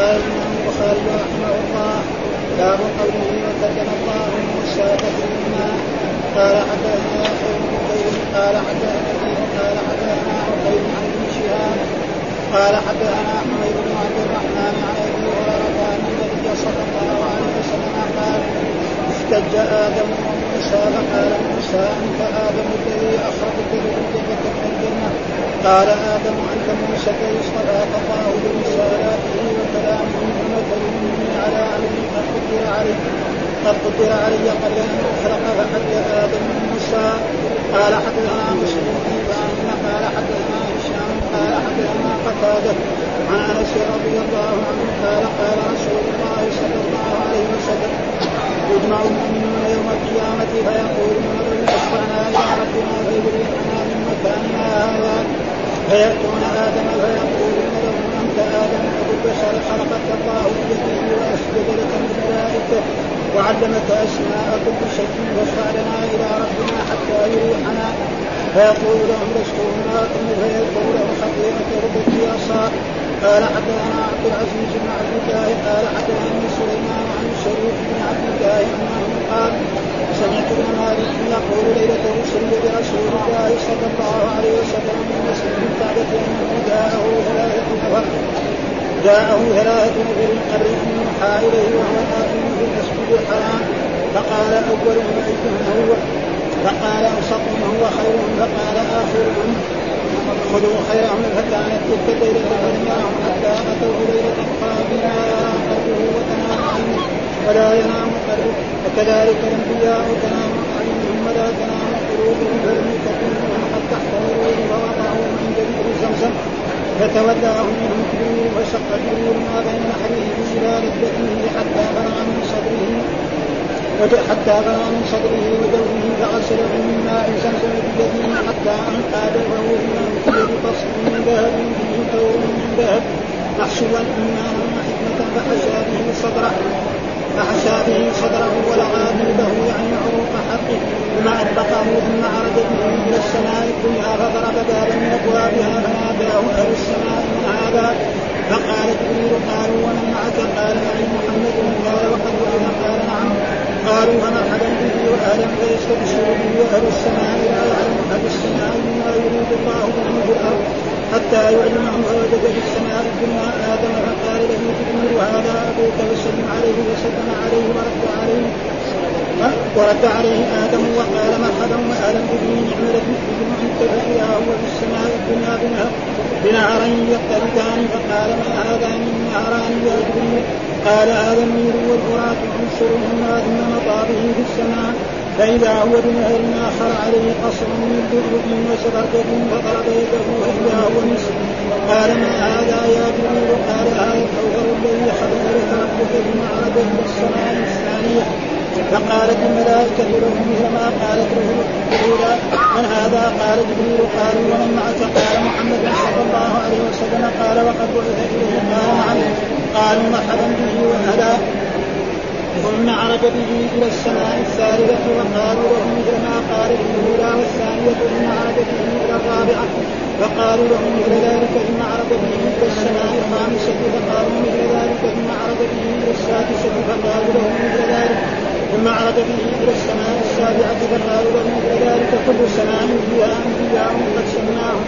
الامام البخاري رحمه الله. باب قوله وكلم الله موسى تكليما قال حدثنا بن قال حدثنا قال حدثنا عقيل عن ابن شهاب. قال حدثنا حميد بن عبد الرحمن عن أبي هريرة أن النبي صلى الله عليه وسلم قال احتج آدم وموسى فقال موسى انت آدم الذي اخرجت ذريتك من الجنه قال آدم انت موسى الذي اصطفاك الله برسالاته وكلامه ومثل على أمر قد قدر علي قد قدر علي قبل ان اخلق فحج آدم موسى قال حدثنا مسلم بن قال حدثنا هشام قال حدثنا قتاده عن انس رضي الله عنه قال قال رسول الله صلى الله عليه وسلم يجمع المؤمنون يوم القيامة فيقولون لو أشفعنا إلى ربنا فيبرئنا من مكاننا هذا فيأتون آدم فيقولون له أنت آدم أبو البشر خلقك الله بيده وأسجد لك الملائكة وعلمك أسماء كل شيء فاشفع إلى ربنا حتى يريحنا فيقول لهم لست هناكم فيذكر له خطيئة ربك عصا قال حدثنا عبد العزيز بن عبد الله قال حدثنا سليمان عن الشريف بن عبد الله انه قال سمعت ابن مالك يقول ليلة أسري برسول الله صلى الله عليه وسلم من مسجد الكعبة أنه جاءه ثلاثة نفر جاءه ثلاثة نفر قبل أن يوحى إليه وهو آمن في المسجد الحرام فقال أولهم أيهم هو؟ فقال أوسطهم هو خيرهم فقال آخرهم خذوا خيرهم فكانت تلك الليلة فلناهم حتى أتوه ليلة يرى قلبه وتنام عينه ولا ينام قلبه وكذلك الأنبياء تنام تنام قلوبهم فلم يكن قد تحتضروا فوضعوا من زمزم فتولاهم منهم جبريل وشق ما بين نحره إلى ركبته حتى بلغ من صدره حتى بلغ من صدره وجوفه فغسله من ماء زمزم بيده حتى انقى جوفه بما بيد قصر من ذهب فيه ثور من ذهب محشوا ايمانا وحكمه فحشى به صدره فحشى به صدره ولغى جلده يعني عروق حقه ثم أطبقه ثم عرج إلى السماء الدنيا فضرب بابا من ابوابها فناداه أهل السماء من هذا. فقال جبريل قالوا ومن معك؟ قال معي محمد قال وقد وعد قال نعم. قالوا ومرحبا به واهلا فيستبشر به واهل السماء لا يعلم أهل السماء مما يريد الله به في الأرض حتى يعلمه فوجد في السماء الدنيا آدم فقال له جبريل هذا أبوك وسلم عليه وسلم عليه ورد عليه. ورد عليه آدم وقال مرحبا واهلا به نعم بكم انت فاذا هو في السماء الدنيا بنهر بنهرين يقتربان. فقال ما هذان النهران يا جبريل قال هذا النيل والفرات ينشرهما ثم مضى به في السماء. فإذا هو بنهر آخر عليه قصر من لؤلؤ وزبرجد فضرب يده فإذا هو مسك. قال ما هذا يا جبريل؟ قال هذا الكوثر الذي حضر لك ربك بمعرض إلى السماء الثانية. فقالت الملائكة له مثل ما قالت له الأولى من هذا؟ قال جبريل قالوا ومن معك؟ قال محمد صلى الله عليه وسلم قال وقد بعث إليه قال نعم قالوا مرحبا به وهلا. ثم عرج به إلى السماء الثالثه وقالوا له مثل ما قال الاولى والثانية ثم عرج به إلى الرابعة. فقالوا له مثل ذلك ثم عرج به إلى السماء الخامسة. فقالوا مثل ذلك ثم عرج به إلى السادسة. فقالوا له مثل ذلك. ثم عرج به إلى السماء السابعة فقالوا له مثل ذلك كل سماء فيها انبياء قد سماهم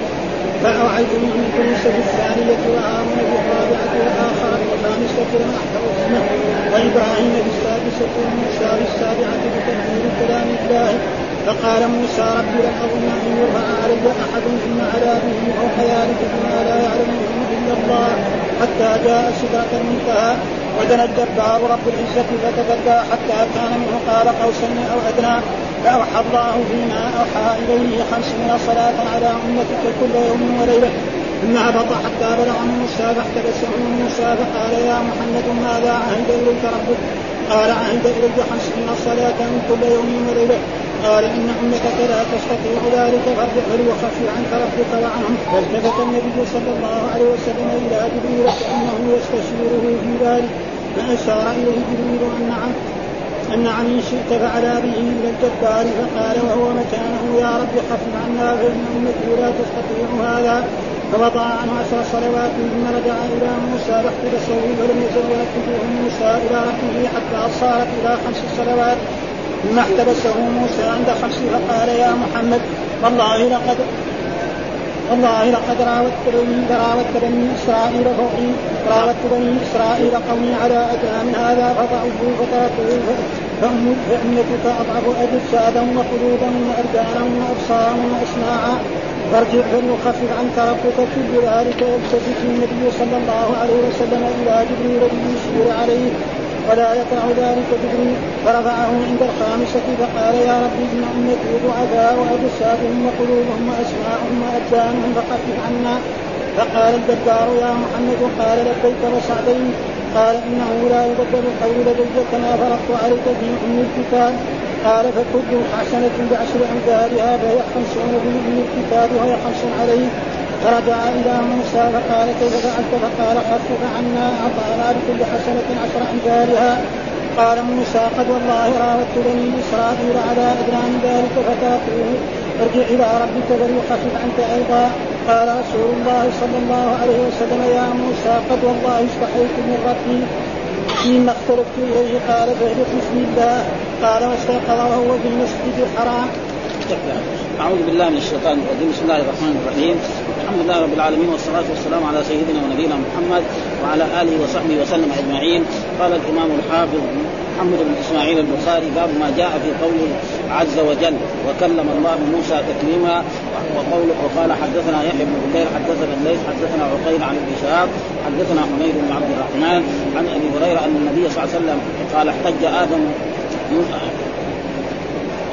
فأوعيت من الكنيسة الثانية وهارون بالرابعة والآخر بالخامسة والأحد اسمه وإبراهيم بالسادسة وموسى بالسابعة بتكبير كلام الله. فقال موسى رب لن أظن أن يرفع علي أحد ثم على به أو خيالك بما لا يعلمه إلا الله حتى جاء سدرة المنتهى. ودنا الجبار رب العزة فتدلى حتى كان منه قال قوسين أو أدنى فأوحى الله فيما أوحى إليه خمسين صلاة على أمتك كل يوم وليلة ثم هبط حتى بلغ موسى فاحتبسه موسى فقال يا محمد ماذا عهد إليك ربك؟ قال عهد إليك خمسين صلاة كل يوم وليلة قال إن أمتك لا تستطيع ذلك فارجع وليخفف عنك ربك وعنهم فالتفت النبي صلى الله عليه وسلم إلى جبريل كأنه يستشيره في ذلك فأشار إليه جبريل أن نعم أن إن شئت فعلى به إلى الجبار فقال وهو مكانه يا رب خف عنا فإن أمتي لا تستطيع هذا. فوضع عنه عشر صلوات ثم رجع إلى موسى فاحتبسه ولم يزل يحدثه موسى إلى ربه حتى صارت إلى خمس صلوات. ثم احتبسه موسى عند خمس فقال يا محمد والله لقد والله لقد راودت بني راودت بني إسرائيل فوقي راودت بني إسرائيل قومي على ادنى من هذا فضعفوا فتركوه فأمتك أضعف أجسادا وقلوبا وأرجانا وأبصارا وأسماعا. فارجع فليخفف عنك ربك كل ذلك يلتفت النبي صلى الله عليه وسلم إلى جبريل ليشير عليه. ولا يقرع ذلك جبريل فرفعه عند الخامسة فقال يا رب إن أمتي ضعفاء وأجسادهم وقلوبهم وأسماعهم وأبدانهم فخفف عنا. فقال الجبار يا محمد قال لبيك وسعدين قال إنه لا يبدل القول لدي كما فرضت عليك في أم الكتاب. قال فكل حسنة بعشر أمثالها فهي خمسون في أم الكتاب وهي خمس عليه فرجع إلى موسى فقال كيف فعلت؟ فقال خفف عنا أعطانا بكل حسنة عشر أمثالها. قال موسى قد والله راودت بني إسرائيل على أدنى من ذلك فتركوه ارجع إلى ربك فليخفف عنك أيضا. قال رسول الله صلى الله عليه وسلم يا موسى قد والله استحييت من ربي. مما اختلفت إليه قال فاهبط بسم الله. قال واستيقظ وهو في المسجد الحرام. أعوذ بالله من الشيطان الرجيم. بسم الله الرحمن الرحيم. الحمد لله رب العالمين والصلاة والسلام على سيدنا ونبينا محمد وعلى آله وصحبه وسلم أجمعين. قال الإمام الحافظ محمد بن إسماعيل البخاري باب ما جاء في قوله عز وجل وكلم الله موسى تكليما وقول وقال حدثنا يحيى بن بكير حدثنا الليث حدثنا عقيل عن ابن شهاب حدثنا حميد بن عبد الرحمن عن أبي هريرة أن النبي صلى الله عليه وسلم قال احتج آدم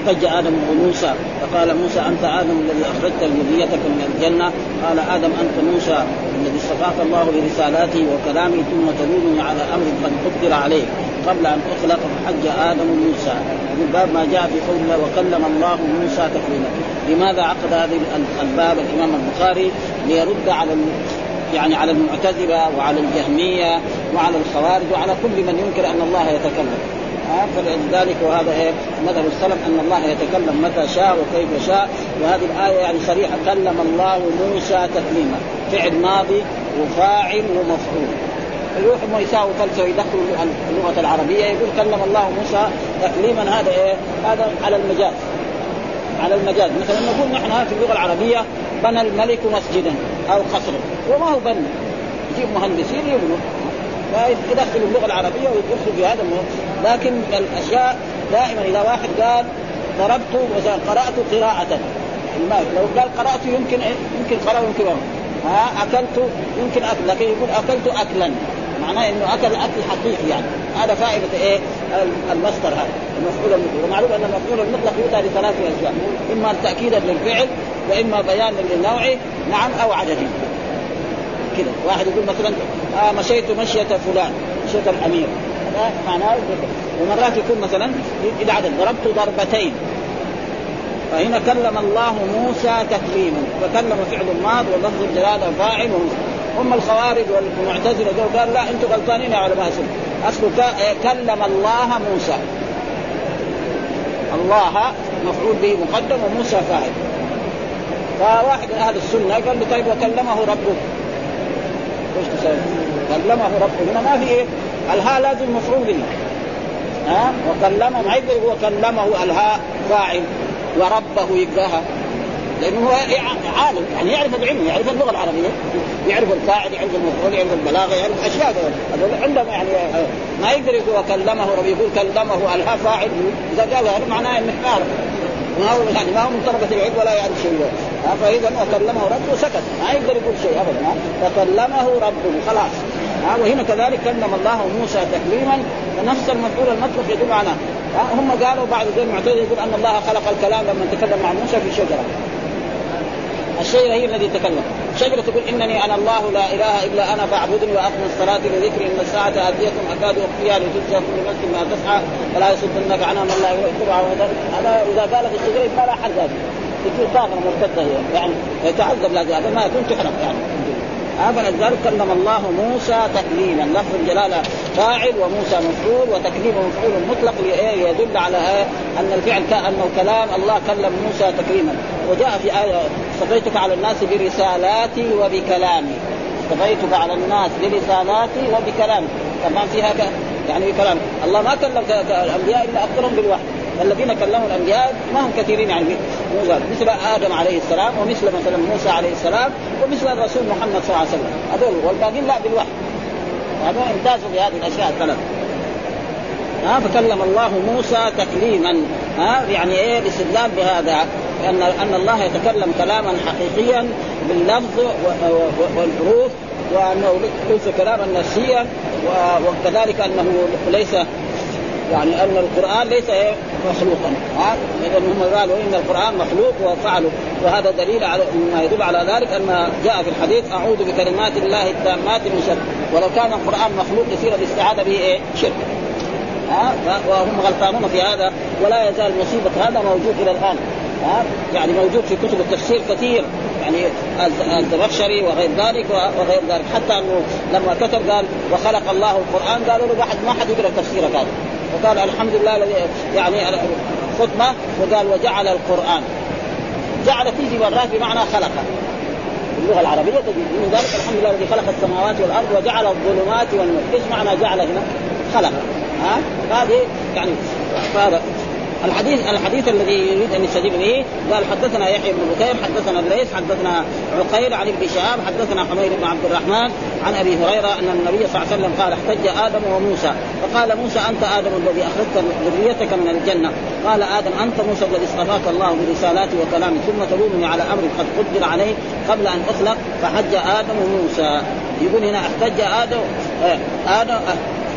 احتج آدم وموسى فقال موسى أنت آدم الذي أخرجت ذريتك من الجنة؟ قال آدم أنت موسى الذي اصطفاك الله برسالاته وكلامه ثم تدلني على أمر قد قدر عليه قبل أن أخلق فحج آدم موسى من باب ما جاء في قول الله وكلم الله موسى تكليما. لماذا عقد هذه الباب الإمام البخاري؟ ليرد على يعني على المعتزلة وعلى الجهمية وعلى الخوارج وعلى كل من ينكر أن الله يتكلم. فلذلك وهذا إيه مذهب السلف أن الله يتكلم متى شاء وكيف شاء وهذه الآية يعني صريحة كلم الله موسى تكليما. فعل ماضي وفاعل ومفعول. يروح يساوي فلسفه يدخل اللغة العربية يقول كلم الله موسى تكليما هذا إيه؟ هذا على المجاز. على المجاز. مثلا نقول نحن في اللغة العربية بنى الملك مسجدا أو قصرا. وما هو بنى يجيب مهندسين يبنوا. يدخل اللغة العربية ويدخل في هذا لكن الأشياء دائما إذا واحد قال ضربت قرأت قراءة. لو قال قرأت يمكن إيه؟ يمكن قرأ يمكن ها أكلت يمكن أكل. لكن يقول أكلت اكلا. معناه إنه أكل أكل حقيقي يعني. هذا فائدة إيه؟ المصدر هذا المفعول المطلق. ومعلوم أن المفعول المطلق يؤتى لثلاث أشياء. إما تاكيدا للفعل وإما بيانا للنوع نعم أو عدد كذا واحد يقول مثلا آه مشيت مشية فلان مشية الأمير. هذا معناه ومرات يكون مثلا إلى عدد ضربت ضربتين. فهنا كلم الله موسى تكليما فكلم فعل الماض ولفظ الجلالة فاعل هم الخوارج والمعتزلة قال لا أنتم غلطانين يا علماء السنة اصله كلم الله موسى. الله مفعول به مقدم وموسى فاعل. فواحد من أهل السنة قال له طيب وكلمه ربه إيش؟ كلمه ربه هنا ما في إيه؟ الهاء لازم مفعول به. ها؟ وكلمه ما يقدر هو كلمه الهاء فاعل وربه يبقاها لأنه هو عالم يعني يعرف العلم يعرف اللغة العربية يعرف الفاعل يعرف المفعول يعرف البلاغة يعرف أشياء هذول عندهم يعني ما يقدر يقول كلمه رب يقول كلمه الها فاعل. إذا قال هذا معناه إنه عارف ما هو يعني ما هو من طلبه العلم ولا يعرف شيء فإذا وكلمه ربه سكت. ما يقدر يقول شيء ابدا فكلمه ربه خلاص. وهنا كذلك كلم الله موسى تكليما. فنفس المفعول المطلق يدل على هم قالوا بعد ذلك المعتزله يقول أن الله خلق الكلام لما تكلم مع موسى في شجرة. الشجرة هي الذي تكلم. شجرة تقول إنني أنا الله لا إله إلا أنا فاعبدني وأقم الصلاة لذكري إن الساعة اتيه أكاد اخفيها لتجزى كل نفس ما تسعى فلا يصدنك عنها من لا يتبع هذا إذا قال في الشجرة ما لا حد تكون طاغره مرتدة يعني يتعذب لازم هذا ما يكون تحرق يعني. فلذلك كلم الله موسى تكليما. لفظ الجلاله فاعل وموسى مفعول وتكليم مفعول مطلق يدل على أن الفعل كانه كلام الله كلم موسى تكليما. وجاء في آية اصطفيتك على الناس برسالاتي وبكلامي. اصطفيتك على الناس برسالاتي وبكلامي. طبعا فيها يعني بكلام الله ما كلم الأنبياء إلا أكثرهم بالوحي. الذين كلموا الأنبياء ما هم كثيرين يعني. مثل آدم عليه السلام ومثل مثلا موسى عليه السلام ومثل الرسول محمد صلى الله عليه وسلم. هذول والباقيين لا بالوحي. هذول امتازوا بهذه الأشياء الثلاث. ها فكلم الله موسى تكليما. ها يعني إيه الاستدلال بهذا. أن أن الله يتكلم كلاما حقيقيا باللفظ والحروف وأنه ليس كلاما نفسيا وكذلك أنه ليس يعني أن القرآن ليس مخلوقا. ها؟ اذا هم قالوا إن القرآن مخلوق وفعلوا وهذا دليل على ما يدل على ذلك أن جاء في الحديث أعوذ بكلمات الله التامات من شر. ولو كان القرآن مخلوق يصير الاستعاذة به إيه؟ شرك. ها؟ وهم غلطانون في هذا ولا يزال مصيبة هذا موجود إلى الآن. ها يعني موجود في كتب التفسير كثير. يعني الزمخشري وغير ذلك وغير ذلك. حتى أنه لما كتب قال وخلق الله القرآن قالوا له واحد ما حد يقرأ تفسيرك هذا. وقال الحمد لله الذي يعني خطبه وقال وجعل القرآن. جعل تيجي مرات بمعنى خلق. اللغة العربية تجي من ذلك الحمد لله الذي خلق السماوات والأرض وجعل الظلمات والنور. إيش معنى جعل هنا؟ خلق. ها؟ هذه يعني الحديث الحديث الذي يريد أن يستجيب به قال حدثنا يحيى بن بكير حدثنا الليث حدثنا عقيل عن ابن شهاب حدثنا حمير بن عبد الرحمن عن أبي هريرة أن النبي صلى الله عليه وسلم قال احتج آدم وموسى. فقال موسى أنت آدم الذي أخرجت ذريتك من الجنة. قال آدم أنت موسى الذي اصطفاك الله برسالاتي وكلامي ثم تلومني على أمر قد قدر عليه قبل أن أخلق فحج آدم وموسى. يقول هنا احتج آدم آه، آدم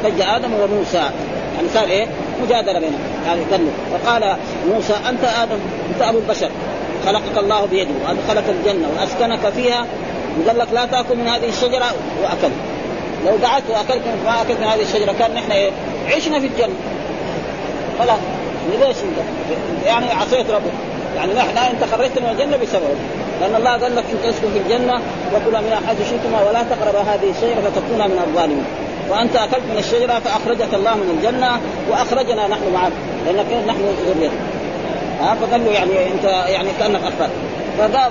احتج آدم وموسى. يعني صار إيه؟ مجادلة بينهم. يعني قال فقال موسى أنت آدم أنت أبو البشر. خلقك الله بيده. وادخلك الجنة وأسكنك فيها. وقال لك لا تأكل من هذه الشجرة واكلت لو دعت وأكلت ما أكلت من هذه الشجرة كان نحن إيه عشنا في الجنة. خلاص. ليش؟ يعني عصيت ربك. يعني نحن أنت خرجت من الجنة بسبب لأن الله قال لك انت اسكن في الجنة وكلا منها حيث شئتما ولا تقرب هذه الشجرة فتكونا من الظالمين. وأنت أكلت من الشجرة فأخرجك الله من الجنة وأخرجنا نحن معك لأنك نحن ذريتك. ها فقال له يعني أنت يعني كأنك أخطأت.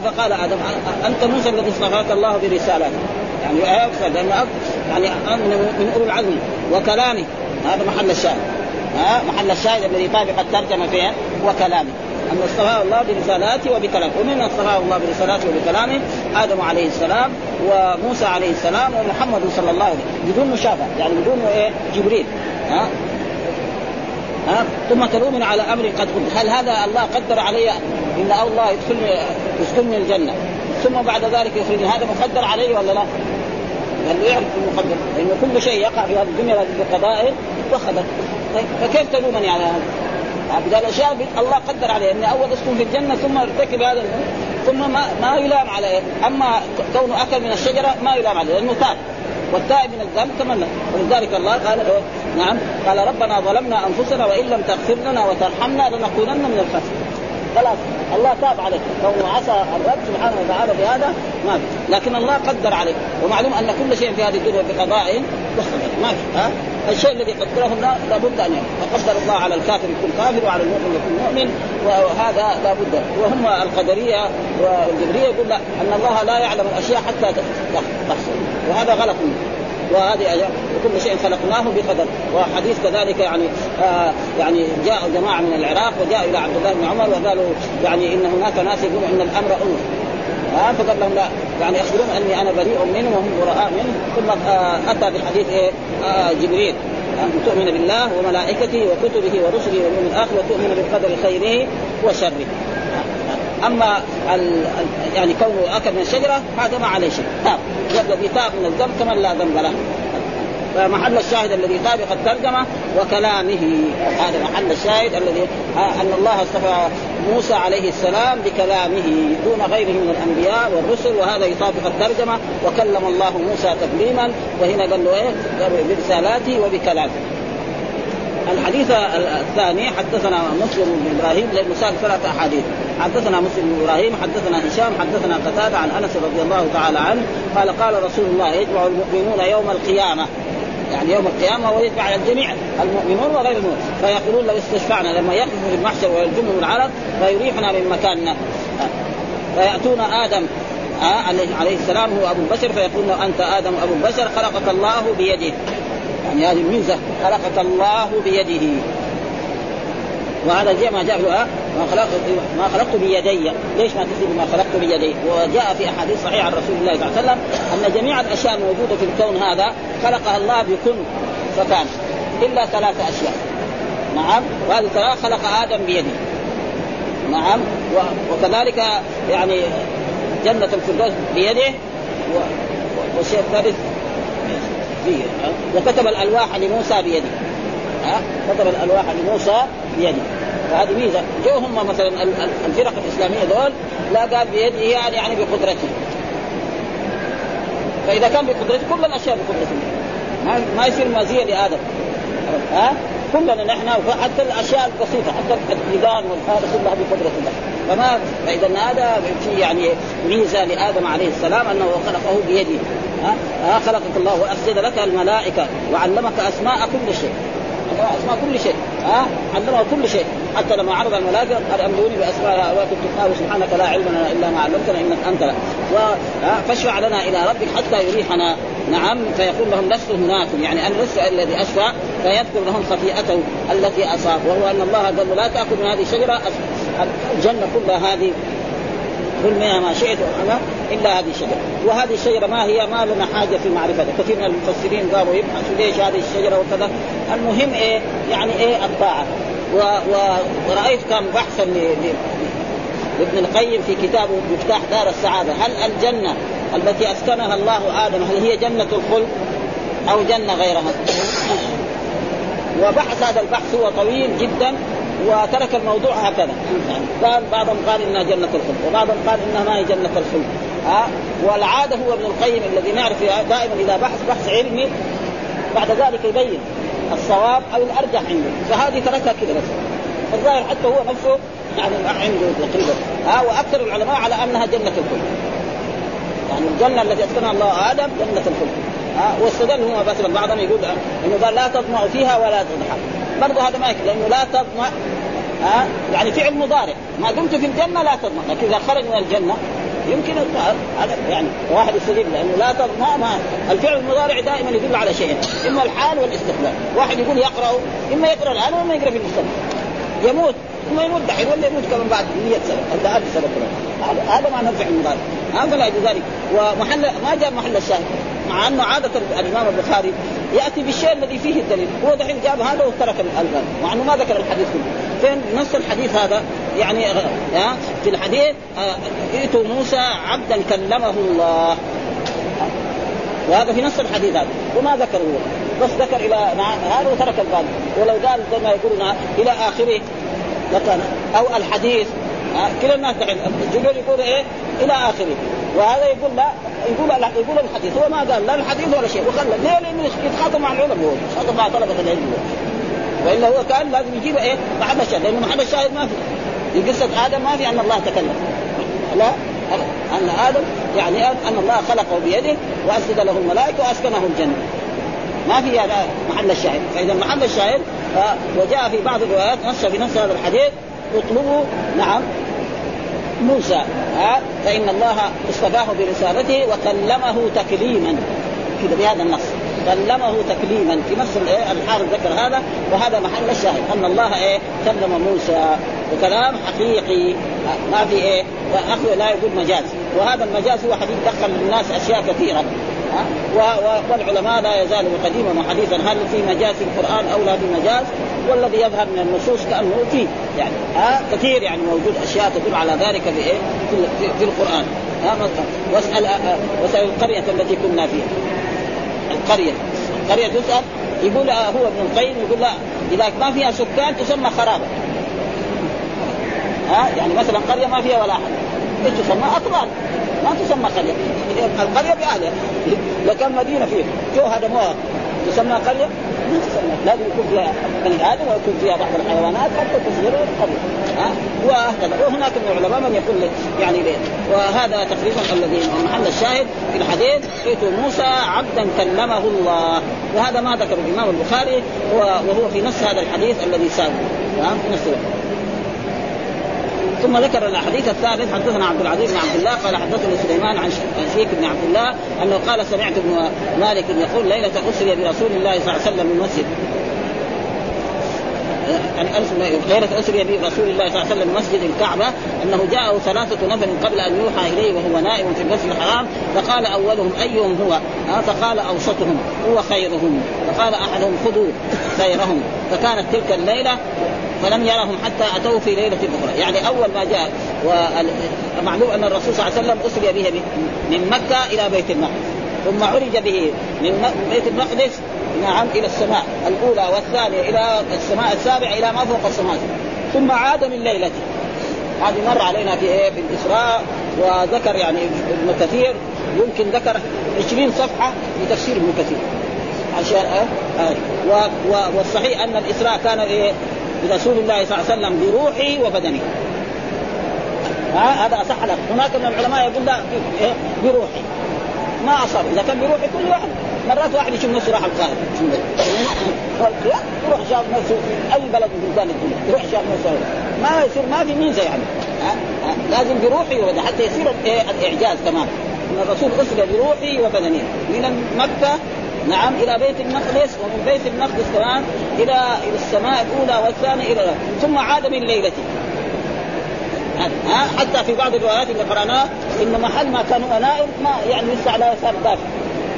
فقال آدم أنت موسى الذي اصطفاك الله برسالته. يعني أكثر لأنه يعني من اولي العزم وكلامه هذا محل الشاهد. ها محل الشاهد الذي طابق الترجمة فيه وكلامه أن اصطفاه الله برسالاته وبكلامه. ومن اصطفاه الله برسالاته وبكلامه؟ آدم عليه السلام وموسى عليه السلام ومحمد صلى الله عليه وسلم. بدون مشابهة يعني بدون إيه؟ جبريل. ها؟ ها؟ ثم تلومني على أمر قد قلت. هل هذا الله قدر علي؟ إن الله يدخلني يسكنني الجنة. ثم بعد ذلك يخرجني. هذا مقدر علي ولا لا؟ له يعرف المقدر لأنه كل شيء يقع في هذه الدنيا بقضاء وخبر طيب فكيف تلومني على هذا؟ هذه الاشياء الله قدر عليه إني أول أسكن في الجنة ثم أرتكب هذا ثم ما ما يلام عليه. أما كونه أكل من الشجرة ما يلام عليه لأنه تاب. والتائب من الذنب تمنى. ولذلك الله قال إيه؟ نعم قال ربنا ظلمنا أنفسنا وإن لم تغفر لنا وترحمنا لنكونن من الخاسرين. خلاص الله تاب عليه. كونه عصى الرب سبحانه وتعالى بهذا ما في. لكن الله قدر عليه. ومعلوم أن كل شيء في هذه الدنيا بقضاء ما في. ها؟ الشيء الذي قدره الله لابد أن يكون فقدر الله على الكافر يكون كافر وعلى المؤمن يكون مؤمن وهذا لابد وهم القدرية والجبرية يقول لا أن الله لا يعلم الأشياء حتى تحصل وهذا غلط منه. وهذه وكل شيء خلقناه بقدر. وحديث كذلك يعني آه يعني جاء جماعة من العراق وجاء إلى عبد الله بن عمر وقالوا يعني إن هناك ناس يقولون إن الأمر أنف. ها فقال لهم لا يعني اخبرون أني أنا بريء منه وهم براء منه ثم آه أتى بحديث إيه آه جبريل. ان تؤمن بالله وملائكته وكتبه ورسله واليوم الآخر وتؤمن بالقدر خيره وشره. أما ال يعني كونه أكل من الشجرة هذا ما عليه شيء. تاب الذي تاب من الذنب كمن لا ذنب له. فمحل الشاهد الذي طابق الترجمة وكلامه. هذا محل الشاهد الذي أن الله اصطفى موسى عليه السلام بكلامه دون غيره من الأنبياء والرسل وهذا يطابق الترجمة. وكلم الله موسى تكليما وهنا قال له إيه؟ قال برسالاته وبكلامه. الحديث الثاني حدثنا مسلم بن إبراهيم لأنه سال ثلاث أحاديث. حدثنا مسلم بن إبراهيم حدثنا هشام حدثنا قتادة عن أنس رضي الله تعالى عنه قال قال رسول الله يجمع المؤمنون يوم القيامة. يعني يوم القيامة ويتبع الجميع المؤمنون وغير المؤمنون فيقولون لو استشفعنا لما يقف في المحشر ويلجمهم العرب فيريحنا من مكاننا فيأتون آدم آه عليه السلام هو أبو البشر فيقول له أنت آدم أبو البشر خلقك الله بيده. يعني هذه الميزة خلقك الله بيده. وهذا زي ما جاء في ما خلقت ما خلقت بيدي، ليش ما تصير ما خلقت بيدي؟ وجاء في أحاديث صحيحة عن رسول الله صلى الله عليه وسلم أن جميع الأشياء الموجودة في الكون هذا خلقها الله بكن فكان إلا ثلاث أشياء. نعم وهذه ثلاث خلق آدم بيده. نعم وكذلك يعني جنة الفردوس بيده والشيء الثالث فيه وكتب الألواح لموسى بيده ها كتب الألواح لموسى بيده. فهذه ميزة. جو هم مثلا الفرق الإسلامية دول لا قال بيده يعني يعني بقدرته. فإذا كان بقدرته كل الأشياء بقدرته. ما ما يصير مزية لآدم. ها؟ كلنا نحن حتى الأشياء البسيطة حتى الديدان والهذا كلها بقدره الله فما فإذا هذا في يعني ميزة لآدم عليه السلام أنه خلقه بيده. ها, خلقك الله واسجد لك الملائكة وعلمك أسماء كل شيء. أسماء كل شيء. ها؟ علمه كل شيء. حتى لما عرض الملائكه قال امدوني بأسماء هؤلاء كنت قالوا سبحانك لا علم لنا إلا ما علمتنا إنك أنت. لا فاشفع لنا إلى ربك حتى يريحنا. نعم فيقول لهم لست هناكم يعني أنا لست الذي اشفع فيذكر لهم خطيئته التي أصاب. وهو أن الله قال لا تاكل من هذه الشجرة الجنة كلها هذه. كل منها ما شئت إلا هذه الشجرة، وهذه الشجرة ما هي؟ ما لنا حاجة في معرفتها، كثير من المفسرين قالوا يبحثوا ليش هذه الشجرة وكذا، المهم إيه؟ يعني إيه؟ الطاعة، و... و... ورأيت كان بحثا ل... القيم في كتابه مفتاح دار السعادة، هل الجنة التي أسكنها الله آدم هل هي جنة الخلد أو جنة غيرها؟ وبحث هذا البحث هو طويل جدا. وترك الموضوع هكذا. يعني قال بعضهم قال إنها جنة الخلد وبعضهم قال إنها ما هي جنة الخلد. ها؟ والعادة هو ابن القيم الذي نعرف دائما إذا بحث بحث علمي بعد ذلك يبين الصواب أو الأرجح عنده. فهذه تركها كذا بس الظاهر حتى هو نفسه يعني عنده تقريبا. ها؟ وأكثر العلماء على أنها جنة الخلد. يعني الجنة التي اسكنها الله آدم جنة الخلد. ها؟ واستدل هو مثلا بعضهم يقول إنه قال لا تطمع فيها ولا تضحك. برضه هذا ما يكفي لأنه لا تطمع ها؟ يعني فعل مضارع. ما دمت في الجنة لا تطمع لكن إذا خرج من الجنة يمكن هذا يعني واحد يستجيب لأنه لا تطمع ما الفعل المضارع دائما يدل على شيئين إما الحال والاستقبال. واحد يقول يقرأ إما يقرأ الآن وإما يقرأ في المستقبل. يموت ثم يموت دحين ولا يموت كمان بعد 100 سنة أو 1000 سنة هذا معنى الفعل المضارع. هذا ذلك. ومحل ما جاء محل الشاهد. مع أنه عادة الإمام البخاري يأتي بالشيء الذي فيه الدليل. هو دحين جاب هذا وترك الألبان مع أنه ما ذكر الحديث كله. فين؟ نص الحديث هذا يعني ها في الحديث ائتوا موسى عبدا كلمه الله. وهذا في نص الحديث هذا وما ذكر هو. بس ذكر إلى هذا وترك الباقي ولو قال زي ما يقولون إلى آخره لكان أو الحديث كلا الناس دحين الجمهور يقول إيه؟ إلى آخره. وهذا يقول لا يقول يقول الحديث. هو ما قال لا الحديث ولا شيء. وخلى ليه؟ لأنه يتخاطب مع العلماء. هو يتخاطب مع طلبة العلم. والا هو كان لازم يجيب إيه؟ محل الشاهد. لأنه محل الشاهد ما في. في قصة آدم ما في أن الله تكلم. لا أن آدم يعني أن الله خلقه بيده واسجد له الملائكة وأسكنه الجنة. ما في هذا محل الشاهد. فإذا محل الشاهد وجاء في بعض الروايات نص في نص هذا الحديث اطلبوا نعم موسى ها؟ فإن الله اصطفاه برسالته وكلمه تكليما. كذا بهذا النص. كلمه تكليما. في نص الايه الحارث ذكر هذا وهذا محل الشاهد. أن الله إيه كلم موسى. وكلام حقيقي. ما في إيه لا يقول مجاز. وهذا المجاز هو حديث دخل للناس أشياء كثيرة. والعلماء لا يزالوا قديما وحديثا. هل في مجاز في القرآن أو لا في مجاز؟ والذي يظهر من النصوص كأنه فيه يعني ها كثير يعني موجود أشياء تدل على ذلك في إيه؟ في, القرآن. ها واسأل واسأل القرية التي كنا فيها. القرية. القرية تسأل يقول هو ابن القيم يقول لا اذا ما فيها سكان تسمى خرابة. ها يعني مثلا قرية ما فيها ولا أحد. تسمى؟ أطفال. ما تسمى قرية. القرية باهلها كان مدينة فيه. جو هدموها تسمى قرية؟ ما تسمى. لازم يكون فيها بني آدم ويكون فيها بعض الحيوانات حتى تصير قرية. ها؟ وهكذا. وهناك من العلماء من يقول يعني ليه. وهذا تقريبا الذي محل الشاهد في الحديث. ائتوا موسى عبدا كلمه الله. وهذا ما ذكر الإمام البخاري وهو في نص هذا الحديث الذي سابق في نص ثم ذكر الحديث الثالث حدثنا عبد العزيز بن عبد الله قال حدثنا سليمان عن شيخ بن عبد الله أنه قال سمعت ابن مالك يقول ليلة أسري برسول الله صلى الله عليه وسلم من المسجد ليلة أسري برسول الله صلى الله عليه وسلم مسجد الكعبة أنه جاءه ثلاثة نفر قبل أن يوحى إليه وهو نائم في المسجد الحرام فقال أولهم أيهم هو؟ فقال أوسطهم هو خيرهم؟ فقال أحدهم خذوا خيرهم. فكانت تلك الليلة فلم يرهم حتى أتوه في ليلة أخرى، يعني أول ما جاء ومعلوم أن الرسول صلى الله عليه وسلم أسري به من مكة إلى بيت المقدس، ثم عرج به من بيت المقدس نعم إلى السماء الأولى والثانية إلى السماء السابعة إلى ما فوق السماء. ثم عاد من ليلته. هذه مر علينا في إيه؟ في الإسراء وذكر يعني ابن كثير. يمكن ذكر 20 صفحة في تفسير ابن كثير. عشان؟ أه؟ و والصحيح أن الإسراء كان إيه؟ برسول الله صلى الله عليه وسلم بروحه وبدنه ها هذا أصح لك هناك من العلماء يقول لا إيه؟ بروحه ما اصاب إذا كان بروحه كل واحد مرات واحد يشوف نفسه راح القاهرة. يروح شاف نفسه في أي بلد من بلدان الدنيا. يروح شاف نفسه ما يصير ما في ميزة يعني. ها؟ ها؟ لازم وبدنه حتى يصير الإعجاز كمان. إن الرسول اسري بروحه وبدنه من مكة نعم إلى بيت المقدس ومن بيت المقدس كمان إلى إلى السماء الأولى والثانية إلى ثم عاد من ليلته ها؟ حتى في بعض الروايات اللي قرأناها إن محل ما كان هو نائم ما يعني لسه على يسار دافع.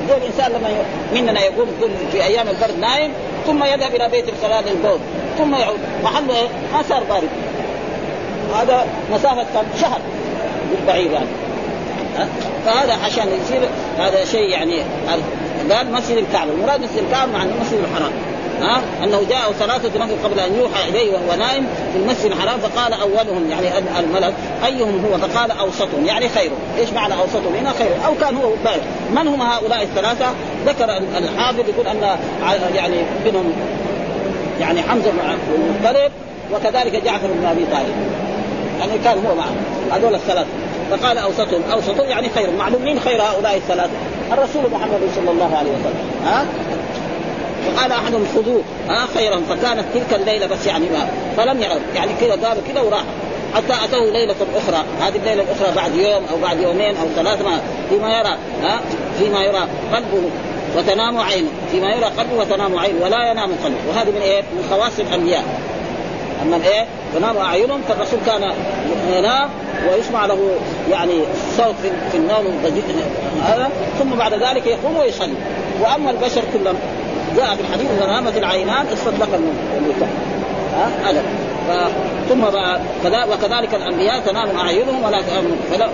زي الإنسان لما مننا يقوم كل في أيام البرد نايم ثم يذهب إلى بيت الصلاه للبول. ثم يعود. محله إيه؟ ما صار بارد. هذا مسافة كان شهر. بالبعير يعني. فهذا عشان يصير هذا شيء يعني قال مسجد الكعبة. المراد مسجد الكعبة مع المسجد الحرام. ها؟ أنه جاء ثلاثة نفر قبل أن يوحى إليه وهو نائم في المسجد الحرام فقال أولهم يعني الملك أيهم هو؟ فقال أوسطهم يعني خيرهم. إيش معنى أوسطهم؟ هنا خيرهم أو كان هو بارد من هم هؤلاء الثلاثة؟ ذكر الحافظ يقول أن يعني منهم يعني حمزة بن المطلب وكذلك جعفر بن أبي طالب. يعني كان هو معه. هذول الثلاثة. فقال أوسطهم. أوسطهم يعني خير معلوم مين خير هؤلاء الثلاثة؟ الرسول محمد صلى الله عليه وسلم ها؟ وقال أحدهم خذوه ها خيرا. فكانت تلك الليلة بس يعني ما فلم يعد. يعني كذا قالوا كذا وراح. حتى اتوه ليلة أخرى. هذه الليلة الأخرى بعد يوم أو بعد يومين أو ثلاث ما فيما يرى ها؟ فيما يرى قلبه وتنام عينه. فيما يرى قلبه وتنام عينه ولا ينام قلبه. وهذه من إيه؟ من خواص الأنبياء. أما إيه؟ تنام أعينهم فالرسول كان ينام ويسمع له يعني صوت في النوم هذا. ثم بعد ذلك يقوم ويصلي. وأما البشر كلهم جاء في الحديث إذا نامت العينان اصطدق المتهم ها؟ هذا ثم وكذلك الأنبياء تنام أعينهم ولا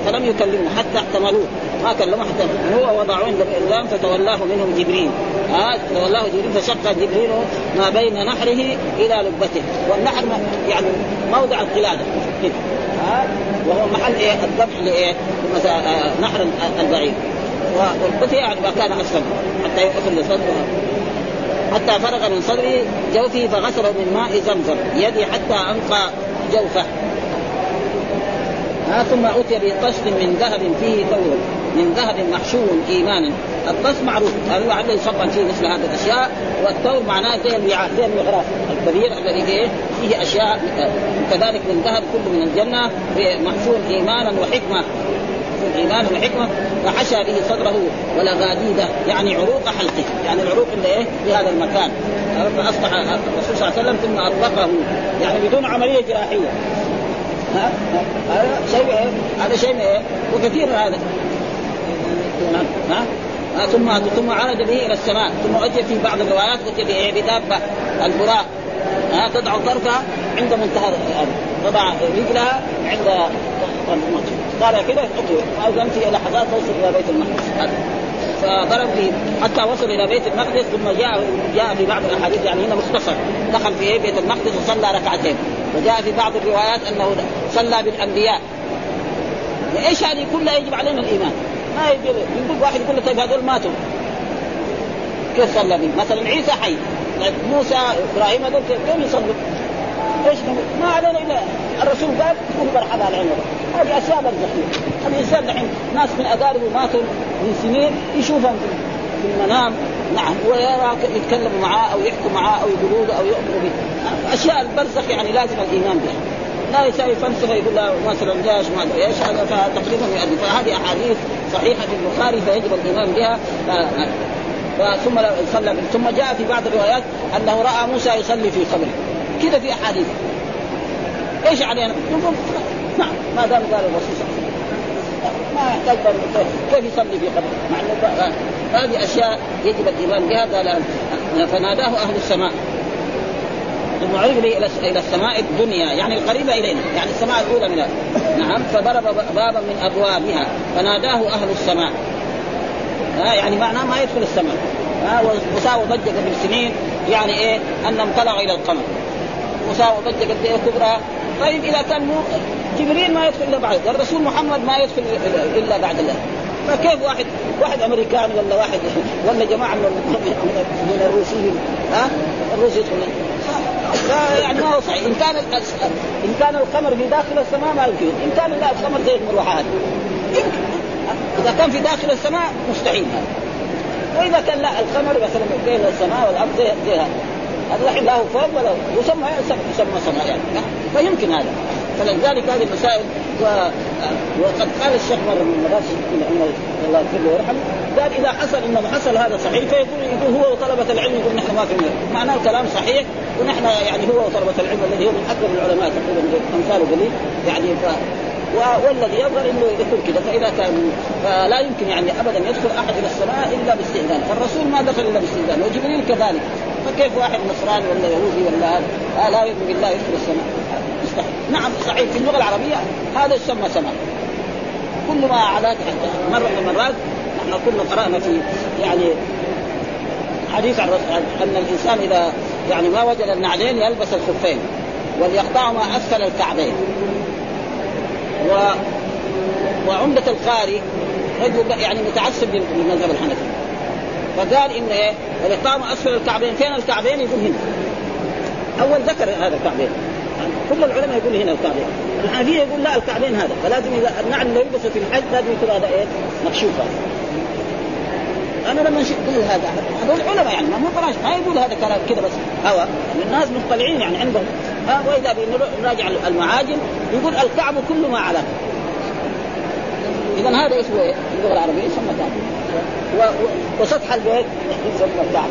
فلم يكلموا حتى احتملوه. ما كلموا حتى هو وضعوا عند الإسلام فتولاه منهم جبريل. ها؟ تولاه جبريل فشق جبريل ما بين نحره إلى لبته. والنحر يعني موضع القلادة. ها؟ وهو محل إيه؟ الذبح لإيه؟ مثلا نحر البعير. والبتي يعني ما كان اسفل حتى يخرج صدره حتى فرغ من صدره جوفه فغسله من ماء زمزم يدي حتى أنقى جوفه. ها ثم أتي بقصد من ذهب فيه ثور من ذهب محشو إيمانا. القص معروف هذا لعله يصبن فيه مثل هذه الأشياء والثور معناه زي الوعاء زي المغراف الكبير الذي فيه فيه أشياء كذلك من ذهب كله من الجنة محشو إيمانا وحكمة. ايمان وحكمه فحشى به صدره ولغاديده يعني عروق حلقه يعني العروق اللي إيه؟ في هذا المكان. فاصبح الرسول صلى الله عليه وسلم ثم اطلقه يعني بدون عملية جراحية. ها؟ هذا شيء إيه؟ هذا شيء إيه؟ وكثير هذا. ها؟ ثم ثم عاد به إلى السماء ثم اتي في بعض الروايات اتي بدابة البراق ها؟ تضع طرفها عند منتهى الأرض تضع رجلها عند قال كذا اذا في لحظات توصل إلى بيت المقدس. فضرب به حتى وصل إلى بيت المقدس ثم جاء جاء في بعض الأحاديث يعني هنا مختصر. دخل في بيت المقدس وصلى ركعتين. وجاء في بعض الروايات أنه صلى بالأنبياء. إيش هذه كلها يجب علينا الإيمان؟ ما يجب. يقول واحد يقول له طيب هذول ماتوا. كيف صلى بهم؟ مثلا عيسى حي. موسى إبراهيم هذول كيف يصلوا؟ إيش ما علينا إلا الرسول قال كونوا برحب على العين هذه أشياء برزخيه الانسان دحين ناس من أقاربه ماتوا من سنين يشوفهم في المنام. نعم. ويرى يتكلموا معاه أو يحكوا معاه أو يقولوا له أو يؤمنوا به. أشياء البرزخ يعني لازم الإيمان بها. لا يساوي فلسفة يقول لا مثلا جاش ما أدري إيش؟ هذا فتقريبا يؤدي فهذه أحاديث صحيحة في البخاري فيجب الإيمان بها. ثم صلى ثم جاء في بعض الروايات أنه رأى موسى يصلي في قبره. كذا في أحاديث. إيش علينا؟ نقول نعم ما دام قال الرسول صلى الله عليه وسلم. ما يحتاج كيف يصلي في قبره؟ مع إنه هذه أشياء يجب الإيمان بها قال فناداه أهل السماء. ثم عرج إلى السماء الدنيا يعني القريبة إلينا يعني السماء الأولى من نعم فضرب بابا من أبوابها فناداه أهل السماء. ها يعني معناه ما يدخل السماء. ها وساوى ضجة قبل سنين يعني إيه؟ انهم طلعوا إلى القمر. وساوى ضجه قد إيه كبرى طيب إذا كان مو جبريل ما يدخل إلا بعد والرسول محمد ما يدخل إلا بعد الله. فكيف واحد واحد امريكاني ولا واحد ولا جماعة من من الروسيين؟ ها؟ الروس يدخل يعني ما هو صحيح. إن كان إن كان القمر في داخل السماء ما يمكن. إن كان لا القمر زي المروحات. يمكن إذا كان في داخل السماء مستحيل. هذا وإذا كان لا القمر مثلا بين السماء والأرض زي زي هذا لا هو فوق ولا يسمى يسمى سماء يعني. فيمكن هذا. فلذلك هذه المسائل و... وقد قال الشيخ مرة من المرات الله يغفر له ويرحمه قال إذا حصل انه حصل هذا صحيح فيقول يقول هو وطلبة العلم يقول نحن ما في معناه الكلام صحيح ونحن يعني هو وطلبة العلم الذي هو من أكبر العلماء تقريبا امثاله قليل يعني ف... والذي يظهر إنه يكون كذا فإذا كان فلا يمكن يعني ابدا يدخل أحد إلى السماء إلا باستئذان. فالرسول ما دخل إلا باستئذان وجبريل كذلك. فكيف واحد نصراني ولا يهودي ولا هذا؟ لا يؤمن بالله يدخل السماء. مستحيل. نعم صحيح. في اللغة العربية هذا يسمى سماء. كل ما علاك مرة من المرات نحن كنا قرأنا في يعني حديث عن أن الإنسان إذا يعني ما وجد النعلين يلبس الخفين وليقطع ما أسفل الكعبين. و وعمدة القاري رجل يعني متعصب للمذهب الحنفي. فقال إن إيه؟ الاقامه أسفل الكعبين فين الكعبين؟ يقول هنا. أول ذكر هذا الكعبين. يعني كل العلماء يقول هنا الكعبين. الحنفية يقول لا الكعبين هذا. فلازم اذا النعل اللي يلبسه في الحج لازم يكون هذا إيه؟ مكشوف هذا. أنا لما قل هذا هذول علماء يعني ما قراش ما يقول هذا كلام كذا بس هوى الناس مطلعين يعني عندهم. ها وإذا نراجع المعاجم يقول الكعب كل ما على اذا هذا اسمه إيه؟ اللغة العربية يسمى كعب. وسطح البيت يسمى الكعب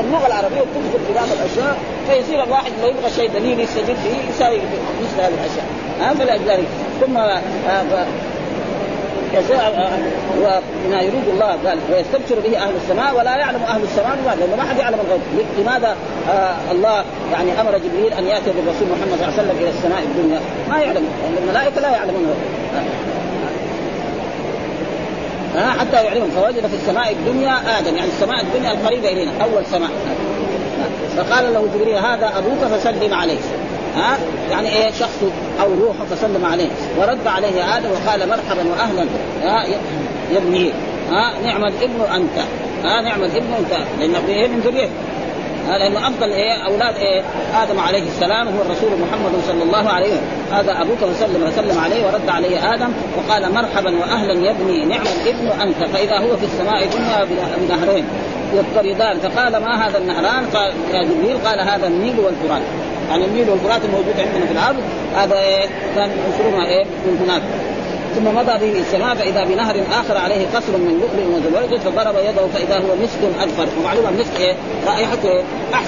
اللغة العربية تدخل في بعض الأشياء فيصير الواحد لو يبغى شيء دليل يستجد فيه يساوي مثل هذه الأشياء. ها فلذلك ثم وما يريد الله قال ويستبشر به أهل السماء ولا يعلم أهل السماء لماذا؟ لأنه ما حد يعلم الغيب، لماذا آه الله يعني أمر جبريل أن يأتي بالرسول محمد صلى الله عليه وسلم إلى السماء الدنيا؟ ما يعلم لأن الملائكة لا يعلمون ها حتى يعلمهم فوجد في السماء الدنيا آدم يعني السماء الدنيا القريبة إلينا أول سماء فقال له جبريل هذا أبوك فسلم عليه ها؟ يعني إيه شخص أو روح فسلم عليه. ورد عليه آدم وقال مرحبا واهلا. ها؟ يا ابني. ها؟ نعم الابن أنت. ها؟ نعم الابن أنت. لأنه من ذريته. لأنه أفضل إيه أولاد إيه آدم عليه السلام هو الرسول محمد صلى الله عليه وسلم. هذا أبوك فسلم وسلم عليه ورد عليه آدم وقال مرحبا واهلا يا ابني. نعم الابن أنت. فإذا هو في السماء الدنيا بنهرين يضطردان فقال ما هذا النهران؟ قال يا جبريل قال هذا النيل والفرات. يعني النيل والفرات الموجود عندنا في الأرض هذا إيه؟ كان ينشرونها إيه؟ من هناك. ثم مضى به السماء فاذا بنهر آخر عليه قصر من لؤلؤ وزبرجد فضرب يده فإذا هو مسك اذفر ومعلومه المسك إيه؟ رائحته إيه؟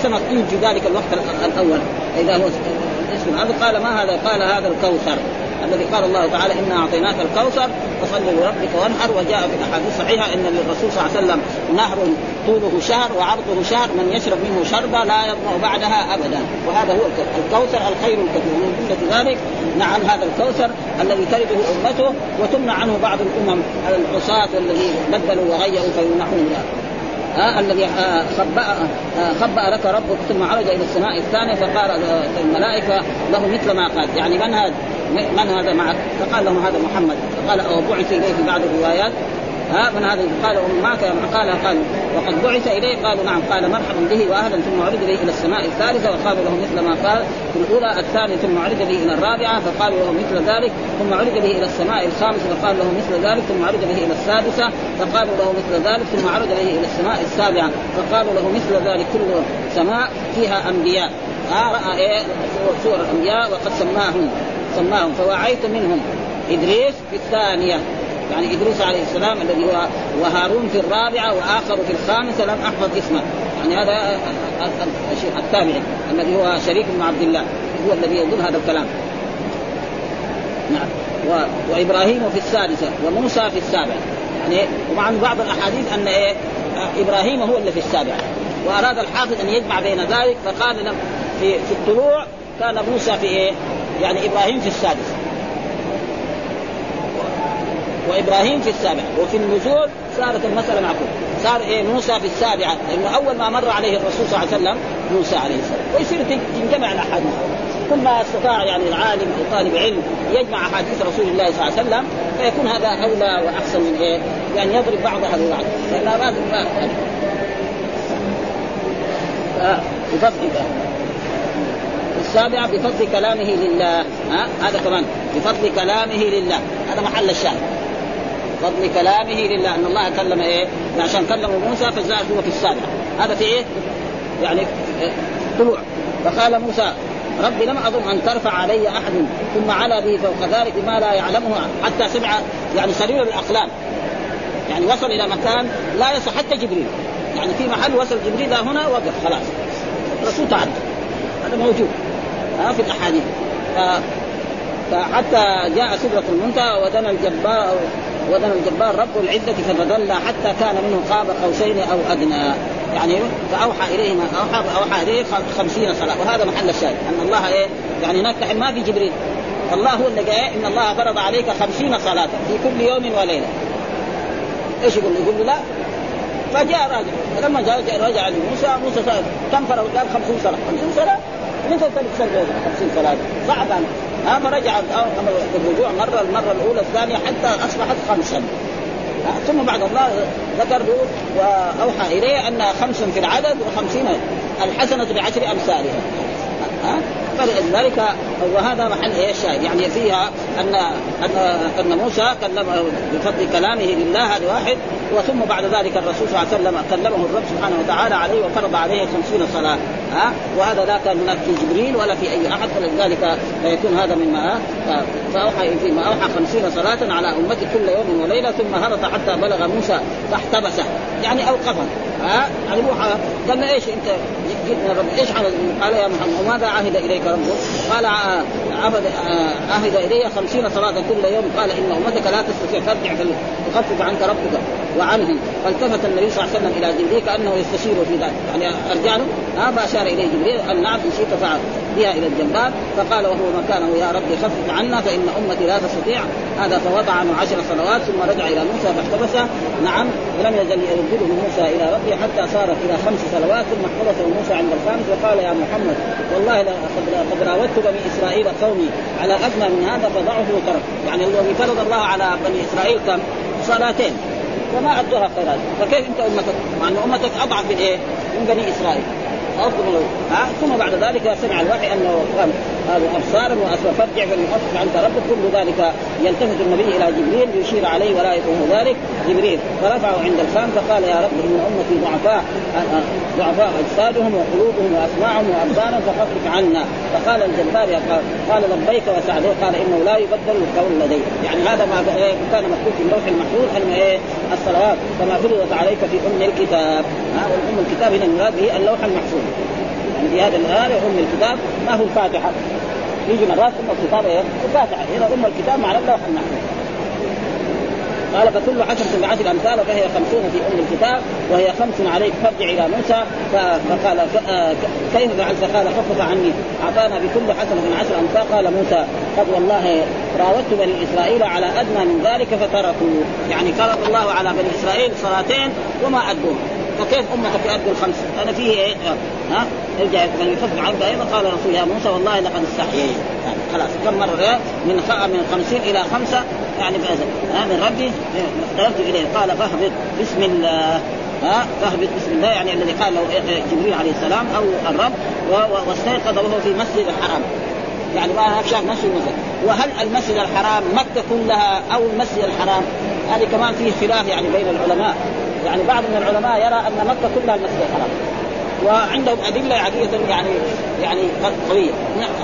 الطيب في ذلك الوقت الأول. إذا هو مسك هذا قال ما هذا؟ قال هذا الكوثر. الذي قال الله تعالى إنا أعطيناك الكوثر فصل لربك وانحر وجاء في الأحاديث الصحيحه إن للرسول صلى الله عليه وسلم نهر طوله شهر وعرضه شهر من يشرب منه شربا لا يظمأ بعدها أبدا. وهذا هو الكوثر الخير الكثير. ومن جملة ذلك نعم هذا الكوثر الذي ترده أمته وتمنع عنه بعض الأمم العصاة والذين بدلوا وغيروا فيمنعون آه الذي خبأ خبأ لك ربك ثم عرج إلى السماء الثانية فقال الملائكة له مثل ما قال. يعني من هذا؟ من هذا معك؟ فقال لهم هذا محمد. فقال أو بعث إليه في بعض الروايات ها من هذا قال معك يا قال قال وقد بعث إليه قالوا نعم قال مرحبا به وأهلا ثم عرج به إلى السماء الثالثة وقالوا له مثل ما قال في الأولى الثانية ثم عرج به إلى الرابعة فقالوا له مثل ذلك ثم عرج به إلى السماء الخامسة فقال له مثل ذلك ثم عرج به إلى السادسة فقالوا له مثل ذلك ثم عرج به إلى السماء السابعة فقالوا له مثل ذلك كل سماء فيها أنبياء. ها رأى إيه صور الأنبياء وقد سماهم سماهم فوعيت منهم. إدريس في الثانية. يعني إدريس عليه السلام الذي هو وهارون في الرابعة واخر في الخامسة لم أحفظ اسمه. يعني هذا التابعي الذي هو شريك بن عبد الله. هو الذي يقول هذا الكلام. نعم. و... وإبراهيم في السادسة وموسى في السابعة. يعني ومع بعض الأحاديث أن إيه إبراهيم هو اللي في السابعة. وأراد الحافظ أن يجمع بين ذلك فقال في في الطلوع كان موسى في إيه؟ يعني إبراهيم في السادسة. وإبراهيم في السابعه وفي النزول صارت المسألة معقوله صار إيه موسى في السابعة لأنه أول ما مر عليه الرسول صلى الله عليه وسلم موسى عليه السلام. ويصير تنجمع الأحاديث. ما استطاع يعني العالم أو طالب علم يجمع أحاديث رسول الله صلى الله عليه وسلم فيكون هذا أولى وأحسن من إيه؟ يعني يضرب بعضها ببعض لانها لازم بفضل السابعة بفضل كلامه لله. ها هذا كمان. بفضل كلامه لله. هذا محل الشاهد. فضل كلامه لله. إن الله كلم إيه؟ عشان كلمه موسى فجاء هو في السابعه هذا في إيه؟ يعني طلوع. فقال موسى ربي لم أظن أن ترفع علي أحد ثم علا به فوق ذلك بما لا يعلمه حتى سمع يعني سرير الأقلام. يعني وصل إلى مكان لا يصح حتى جبريل. يعني في محل وصل جبريل هنا وقف خلاص. الرسول تعدى. هذا موجود ها في الأحاديث. فحتى جاء سدرة المنتهى ودنا الجبار ودنا الجبار رب العزة فتدلى حتى كان منه قاب قوسين أو أدنى. يعني فأوحى إليه ما أوحى أوحى إليه خمسين صلاة. وهذا محل الشاهد. أن الله إيه؟ يعني هناك ما في جبريل. الله هو اللي قال إن الله فرض عليك خمسين صلاة في كل يوم وليلة. إيش يقول؟ يقول له لا. فجاء راجع. فلما جاء رجع لموسى موسى كم فرض؟ قال 50 صلاة. 50 صلاة؟ مثل تلك سنة 50 صلاة؟ صعب ها فرجع الرجوع مرة المرة الأولى الثانية حتى أصبحت خمسا. ثم بعد الله ذكر له وأوحى إليه أن خمس في العدد وخمسين الحسنة بعشر أمثالها. ها فلذلك وهذا محل إيه الشاهد يعني فيها ان ان أن موسى كلم بفضل كلامه لله هذا واحد وثم بعد ذلك الرسول صلى الله عليه وسلم كلمه الرب سبحانه وتعالى عليه وفرض عليه خمسين صلاة. ها؟ وهذا لا كان هناك في جبريل ولا في أي أحد فلذلك يكون هذا مما فأوحى فيما أوحى خمسين صلاة على أمتي كل يوم وليلة ثم هبط حتى بلغ موسى فاحتبسه يعني اوقفه ها؟ يعني قال له إيش أنت؟ جئنا رب إيش قال يا محمد وماذا عهد إليك ربك؟ قال عهد عهد الي خمسين صلاة كل يوم. قال إن أمتك لا تستطيع فارجع فيخفف عنك ربك وعنهم. فالتفت النبي صلى الله عليه وسلم إلى جبريل كأنه يستشير في ذلك. يعني أرجع له؟ ها فاشار إليه جبريل. قال نعم إن شئت فعل. بها إلى الجنبات فقال وهو مكانه يا ربي خفف عنا فإن أمتي لا تستطيع. هذا فوضع عنه عشر صلوات ثم رجع إلى موسى فاحتبسه نعم ولم يزل يردده موسى إلى ربه حتى صارت إلى خمس صلوات ثم احتبسه موسى عند الخامس وقال يا محمد والله قد راودت بني إسرائيل قومي على ادنى من هذا فضعه وترك يعني الذي فرض الله على بني إسرائيل كم صلاتين وما أدوها خيرات فكيف أنت أمتك؟ مع أن أمتك أضعف من إيه؟ من بني إسرائيل. أفضل. ها؟ ثم بعد ذلك سمع الوحي انه قال ابصارا واسوى فارجع فليخفف عنك ربك كل ذلك يلتفت النبي إلى جبريل ليشير عليه ولا يكون ذلك. جبريل فرفعه عند الخام فقال يا رب إن أمتي ضعفاء. ضعفاء أجسادهم وقلوبهم وأسماعهم وابصارهم فخفف عنا. فقال الجبار قال لبيك وسعديه قال إنه لا يبدل القول لدي يعني هذا ما كان مكتوب في اللوح المحفوظ أن إيه الصلوات كما فرضت عليك في أم الكتاب. ها أم الكتاب هنا المراد به اللوح المحفوظ. يعني في هذا الآية أم الكتاب ما هو الفاتحة. يجي مرات أم الكتاب إيه؟ الفاتحة. هنا أم الكتاب معنى اللوح المحفوظ. قال فكل عشرة بعشر أمثال فهي خمسون في أم الكتاب وهي خمس عليك فارجع إلى موسى فقال كيف فعلت؟ قال خفف عني أعطانا بكل حسنة عشر أمثال قال موسى قد والله راودت بني إسرائيل على أدنى من ذلك فتركوا يعني فرض الله على بني إسرائيل صلاتين وما أدوهم فكيف امتك يؤدوا الخمس؟ هذا فيه إيه؟ ها؟ ارجع من يخفف عنك أيضا. قال الرسول يا موسى والله لقد استحييت. يعني خلاص كم مرة من من خمسين إلى خمسة يعني ها من ربي اختلفت إليه. قال فاهبط بسم الله ها فاهبط بسم الله يعني الذي قال له جبريل عليه السلام أو الرب واستيقظ وهو في مسجد الحرام. يعني ما شاف مسجد المسجد. وهل المسجد الحرام مكة كلها أو المسجد الحرام؟ هذه كمان فيه خلاف يعني بين العلماء. يعني بعض من العلماء يرى أن مكة كلها المسجد الحرام. وعندهم أدلة عديدة يعني يعني قوية.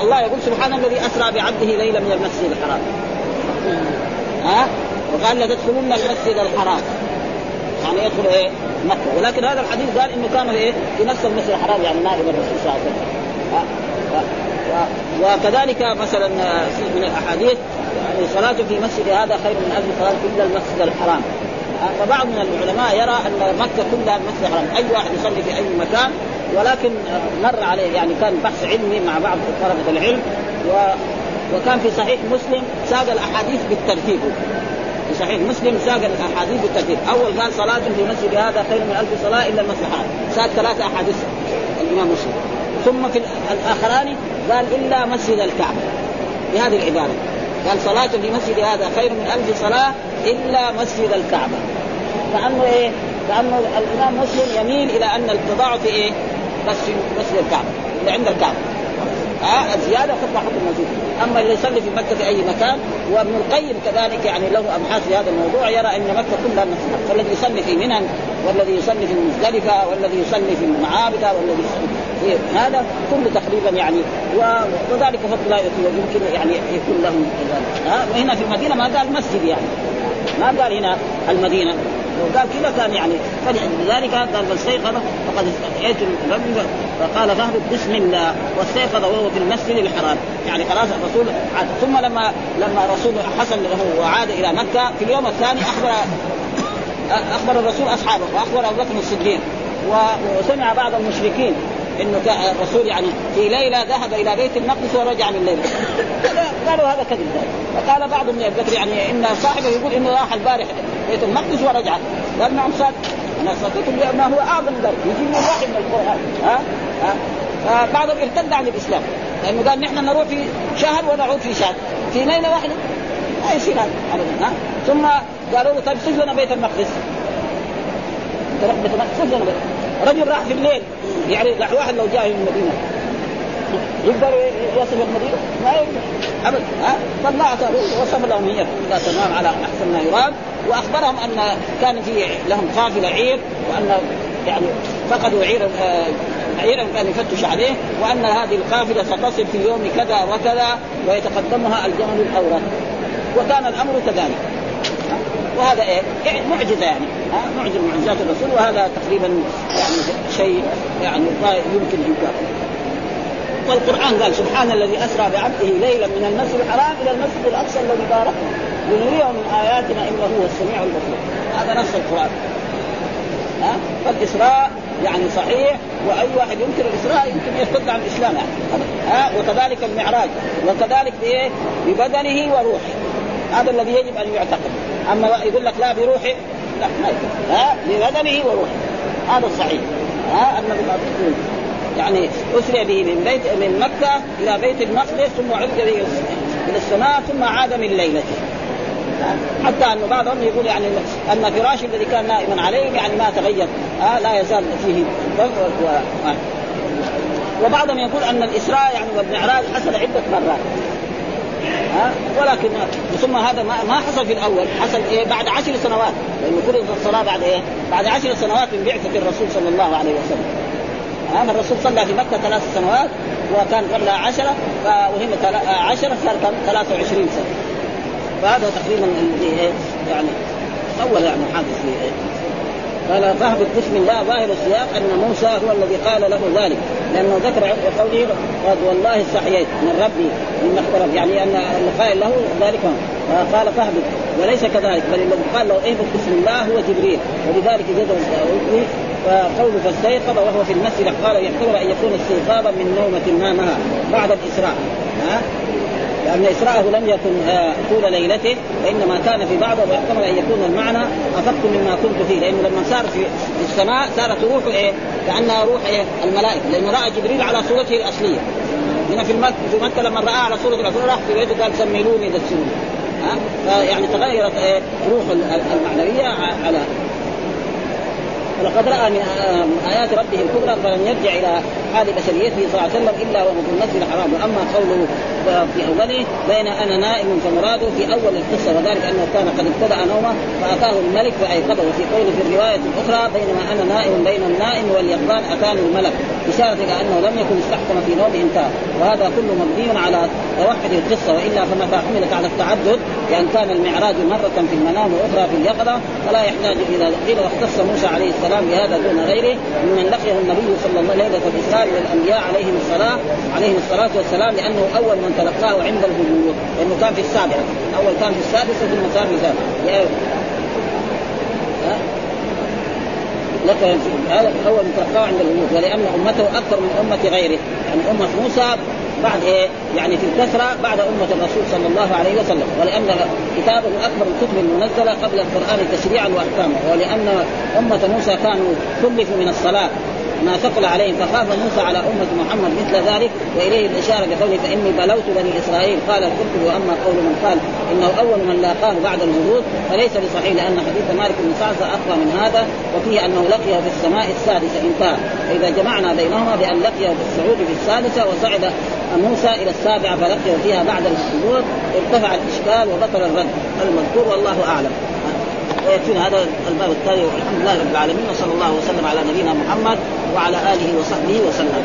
الله يقول سبحان الذي أسرى بعبده ليلا من المسجد الحرام. ها؟ وقال لتدخلن المسجد الحرام. يعني يدخل إيه؟ مكة. ولكن هذا الحديث قال إنه كان إيه؟ في نفس المسجد الحرام يعني نائب الرسول صلى الله عليه وسلم. وكذلك مثلا من الأحاديث يعني صلاة في مسجد هذا خير من ألف صلاة إلا المسجد الحرام. فبعض من العلماء يرى أن مكة كلها المسجد الحرام، أي واحد يصلي في أي مكان ولكن مر عليه يعني كان بحث علمي مع بعض طلبة العلم و وكان في صحيح مسلم ساق الأحاديث بالترتيب. في صحيح مسلم ساق الأحاديث بالترتيب، أول قال صلاة في مسجد هذا خير من ألف صلاة إلا المسجد. الحرام، ساق ثلاث أحاديث الإمام مسلم، ثم في الآخران قال إلا مسجد الكعبة. بهذه العبارة. قال صلاة في مسجد هذا خير من ألف صلاة إلا مسجد الكعبة كأنه إيه؟ كأنه الإمام مسلم يميل إلى أن التضاعف في إيه؟ في مسجد الكعبة اللي عند الكعبة آه الزيادة تطلع حكم المزيد أما اللي يصلي في مكة في أي مكان وابن القيم كذلك يعني له أبحاث في هذا الموضوع يرى أن مكة كلها مسجد فالذي يصلي في منى والذي يصلي في المزدلفة والذي يصلي في المعابد والذي يصلي في هذا كله تقريبا يعني وذلك فضل الله يمكن يعني يكون لهم ها؟ هنا في المدينة ما قال مسجد يعني. ما قال هنا المدينة. وقال كذا كان يعني. فلذلك قال فاستيقظ فقد اتيت ربي فقال فاهبط بسم الله. واستيقظ وهو في المسجد الحرام. يعني خلاص الرسول عاد. ثم لما لما الرسول حصل له وعاد إلى مكة في اليوم الثاني اخبر أخبر الرسول أصحابه وأخبر أبو بكر الصديق. وسمع بعض المشركين. إنه الرسول يعني في ليلة ذهب إلى بيت المقدس ورجع من ليلة. قالوا هذا كذب. فقال بعض من الذكر يعني إن صاحبه يقول إنه راح البارح بيت المقدس ورجع. قال نعم صادق أنا صدقت ما هو أعظم ذلك يجي من واحد من القران ها؟ ها؟ بعضهم ارتد عن الإسلام. لأنه قال نحن نروح في شهر ونعود في شهر. في ليلة واحدة. ما يصير هذا. ابدا ها ثم قالوا له طيب صف لنا بيت المقدس. انت بيت المقدس. صف لنا بيت رجل راح في الليل يعني واحد لو جاء من المدينة. يقدر يصف المدينة؟ ما يقدر. ابدا ها؟ فالله وصف لهم هي كذا تمام على أحسن ما يراد وأخبرهم أن كان في لهم قافلة عير وأن يعني فقدوا عير عيرا كان يفتش عليه وأن هذه القافلة ستصل في يوم كذا وكذا ويتقدمها الجمل الأورق. وكان الأمر كذلك. وهذا إيه؟ يعني معجزة يعني. معجزه معجزات الرسول وهذا تقريبا يعني شيء يعني يمكن انكاره والقرآن قال سبحان الذي أسرى بعبده ليلا من المسجد الحرام إلى المسجد الأقصى الذي باركنا لنريه من آياتنا إنه هو السميع البصير. هذا نص القرآن. ها؟ فالإسراء يعني صحيح وأي واحد ينكر الإسراء يمكن يرتد عن الإسلام. يعني ها؟ وكذلك المعراج وكذلك بإيه؟ ببدنه وروحه. هذا الذي يجب أن يعتقد. أما يقول لك لا بروحه لا ما يكفي. ها ببدنه وروحه. هذا الصحيح. ها النبي يعني أسري به من بيت من مكة إلى بيت المقدس ثم عد به إلى السماء ثم عاد من ليلته. حتى أن بعضهم يقول يعني أن فراش الذي كان نائما عليه يعني ما تغير. آه لا يزال فيه. وبعضهم يقول أن الإسراء يعني والمعراج حصل عدة مرات. ها؟ ولكن ثم هذا ما, ما حصل في الأول. حصل إيه؟ بعد عشر سنوات. لأنه فرض الصلاة بعد إيه؟ بعد عشر سنوات من بعثة الرسول صلى الله عليه وسلم. هذا الرسول صلى في مكة ثلاث سنوات وكان قبلها عشرة وهم عشرة صار 23 سنة. فهذا تقريبا إيه؟ يعني أول يعني حادث في قال فاهبط بسم الله ظاهر السياق أن موسى هو الذي قال له ذلك لأنه ذكر قوله قد والله استحييت من ربي مما اختلف يعني أن القائل له ذلك قال فاهبط وليس كذلك بل الذي قال له اهبط بسم الله هو جبريل ولذلك جزم فقوله فاستيقظ وهو في المسجد قال يحتمل أن يكون استيقاظا من نومة نامها بعد الإسراء. ها؟ لأن إسراءه لم يكن آه، طول ليلته وإنما كان في بعضه ويحتمل أن يكون المعنى أفق مما كنت فيه لأنه لما صار في السماء صارت روحه إيه؟ كأنها روح إيه؟ الملائكة لأنه رأى جبريل على صورته الأصلية هنا في مكة في مكة لما رأى على صورة الرسول راح في بيته قال سميلوني دسوني ها فيعني تغيرت إيه؟ روح المعنوية على ولقد راى من آيات ربه الكبرى فلم يرجع إلى حال بشريته صلى الله عليه وسلم إلا وهو في المسجد الحرام. وأما قوله في أوله بين أنا نائم فمراده في أول القصة وذلك أنه كان قد ابتدأ نومه فأتاه الملك فأيقظه. وفي قوله في الروايه الاخرى بينما أنا نائم بين النائم واليقظان أتاني الملك اشاره إلى أنه لم يكن استحكم في نومه انتهى. وهذا كله مبني على توحد القصة وإلا فمتى حملت على التعدد لأن كان المعراج مرة في المنام وأخرى في اليقظة فلا يحتاج إلى قيل واختص موسى عليه السلام. بهذا دون غيره ممن لقيه النبي صلى الله عليه وسلم ليله الاسراء والأنبياء عليهم الصلاه عليهم الصلاة والسلام لأنه أول من تلقاه عند الهبوط لأنه كان في السابعه أول كان في السادسه ثم صار في لك هذا أول من تلقاه عند الهبوط ولأن أمته أكثر من أمة غيره. يعني أمة موسى بعد إيه؟ يعني في الكثره بعد أمة الرسول صلى الله عليه وسلم. ولأن كتابه اكبر الكتب المنزلة قبل القرآن تشريعا واحكاما ولأن أمة موسى كانوا كلفوا من الصلاة. ما ثقل عليهم فخاف موسى على أمة محمد مثل ذلك وإليه الإشارة بقوله فإني بلوت بني إسرائيل. قال القرطبي وأما قول من قال إنه أول من لاقاه بعد الهبوط فليس بصحيح لأن حديث مالك بن سعد أقوى من هذا وفيه أنه لقيه في السماء السادسة انتهى فإذا جمعنا بينهما بأن لقيه في الصعود في السادسة وصعد موسى إلى السابعة فلقيه فيها بعد الهبوط ارتفع الإشكال وبطل الرد المذكور والله أعلم. ويكفينا هذا الباب التالي. والحمد لله رب العالمين وصلى الله وسلم على نبينا محمد وعلى آله وصحبه وسلم.